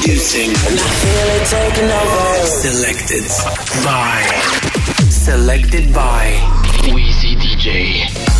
Introducing. And I feel it taking over. Selected by. Selected by. Wizii DJ.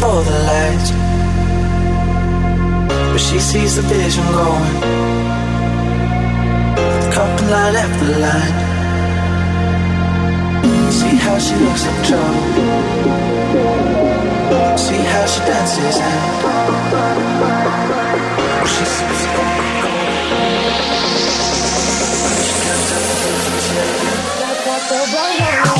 for the lights. But she sees the vision going. Couple line after line. See how she looks in trouble. See how she dances and she sees the going. She comes up with the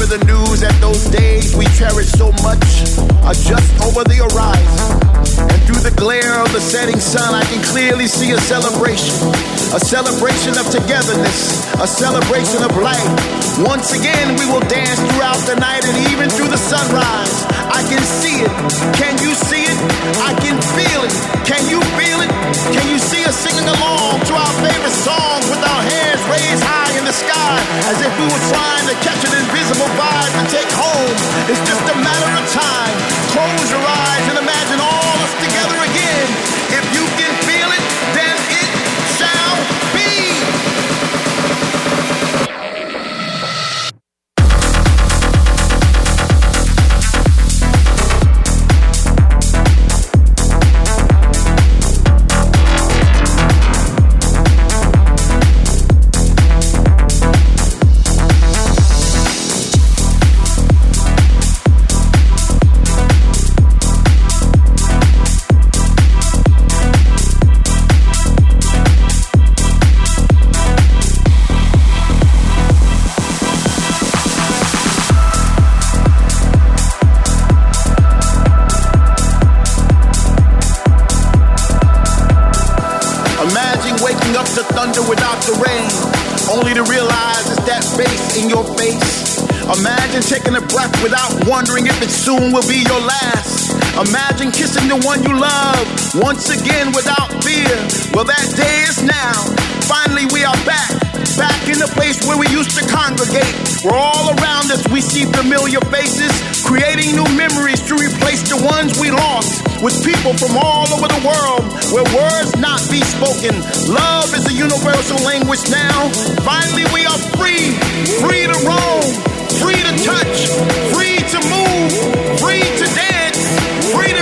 the news at those days we cherish so much are just over the horizon. And through the glare of the setting sun, I can clearly see a celebration. A celebration of togetherness, a celebration of life. Once again, we will dance throughout the night and even through the sunrise. I can see it. Can you see it? I can feel it. Can you feel it? Can you see us singing along to our favorite songs with our hands raised high in the sky as if we were trying to catch an invisible vibe to take home? It's just a matter of time. Close your eyes and imagine all us together again. If you Imagine taking a breath without wondering if it soon will be your last. Imagine kissing the one you love once again without fear. Well, that day is now. Finally, we are back. Back in the place where we used to congregate. Where all around us we see familiar faces, creating new memories to replace the ones we lost. With people from all over the world, where words not be spoken. Love is a universal language now. Finally, we are free, free to roam, free to touch, free to move, free to dance, free to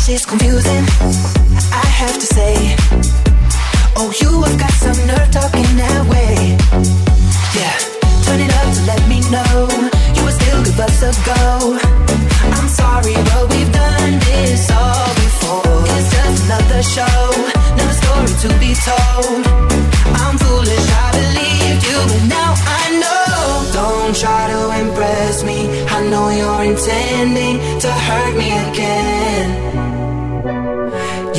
That shit's confusing, I have to say. Oh, you have got some nerve talking that way. Yeah, turn it up to let me know you would still give us a go. I'm sorry, but we've done this all before. It's just another show, another story to be told. I'm foolish, I believed you, but now I know. Don't try to impress me. I know you're intending to hurt me again.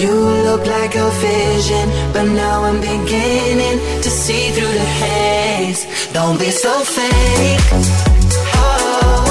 You look like a vision, but now I'm beginning to see through the haze. Don't be so fake. Oh,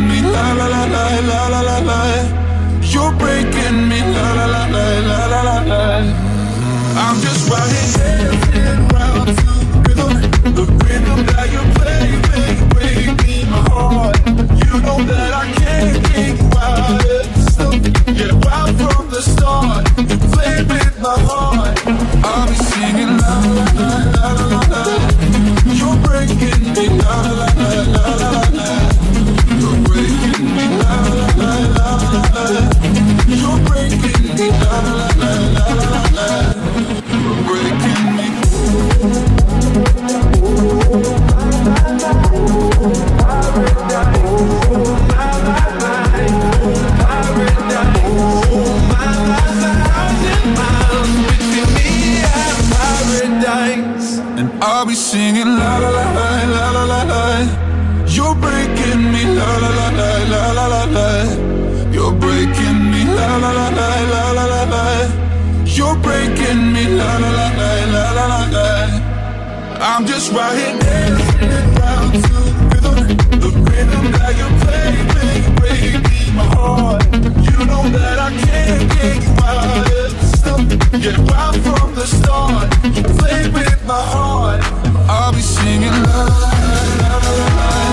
la la la la la la la la. You're breaking me la la la la la la la la. I'm just here around to the rhythm, the rhythm that you play, play, breaking my heart. You know that I can't of the stuff. Yeah, right from the start, you played with my heart. I'll be singing la la la la la la la. You're breaking me la la la la la la la la la la making me la la la la la la la la. I'm just right here dancing around to rhythm, the rhythm that you play, play, play, break my heart. You know that I can't get you out of this system. Yeah, right from the start, you play with my heart. I'll be singing la la la la. la.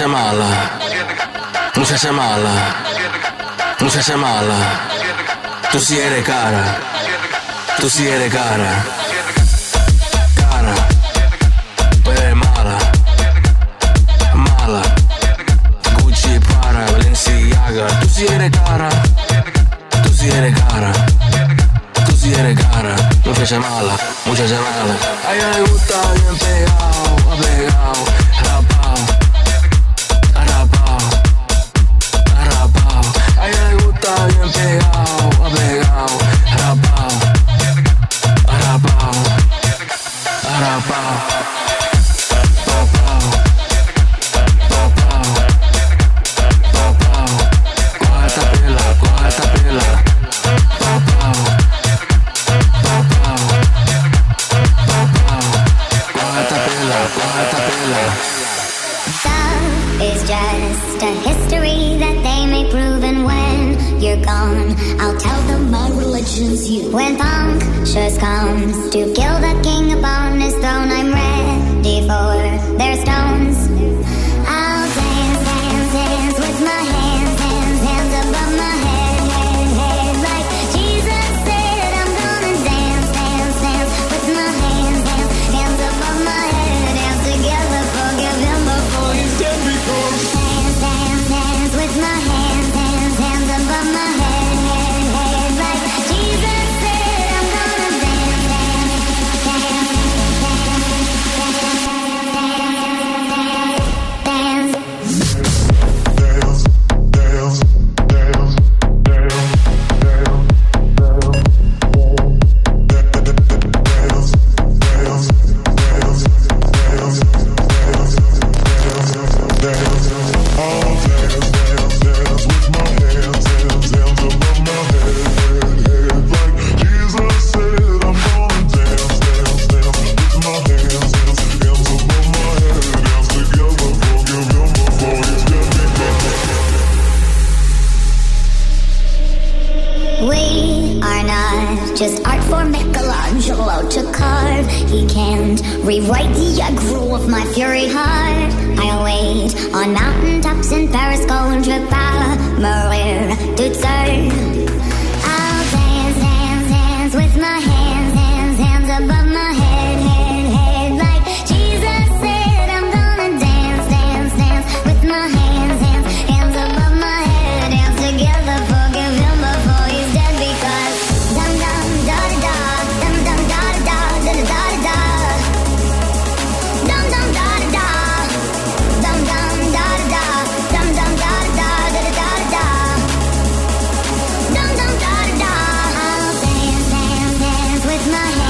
muchacha mala, muchacha mala, muchacha mala, tú si eres cara, tú si eres cara, cara, pero mala, mala, Gucci, para, Balenciaga, tú si eres cara, tú si eres cara, tú si eres cara, muchacha mala, muchacha mala, a ella le gusta bien pegado, pegado, my head.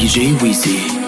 Cry all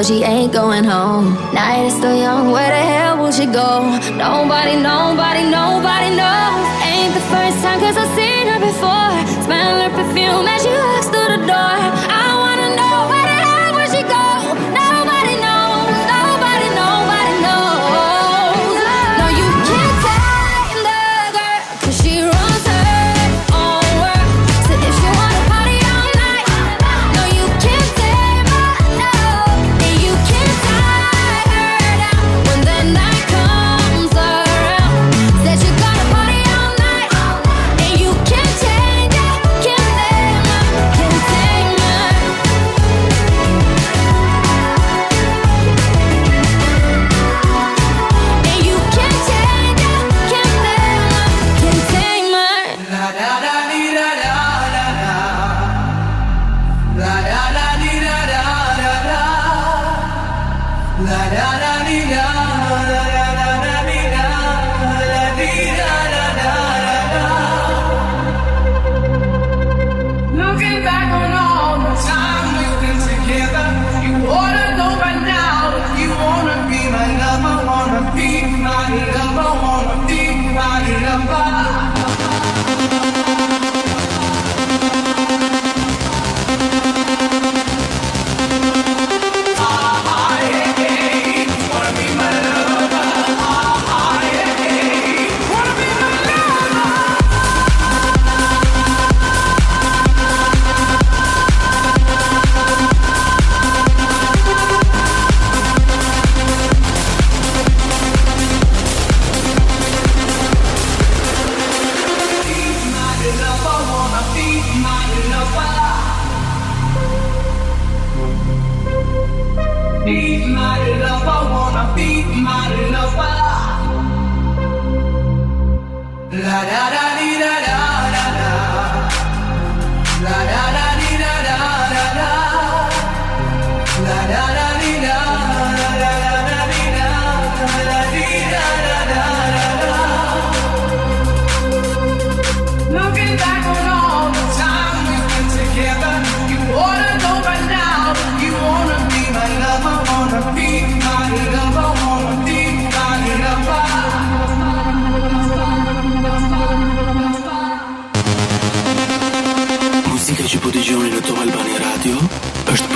but she ain't going home.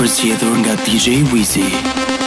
për zgjedhur nga DJ Wizzy.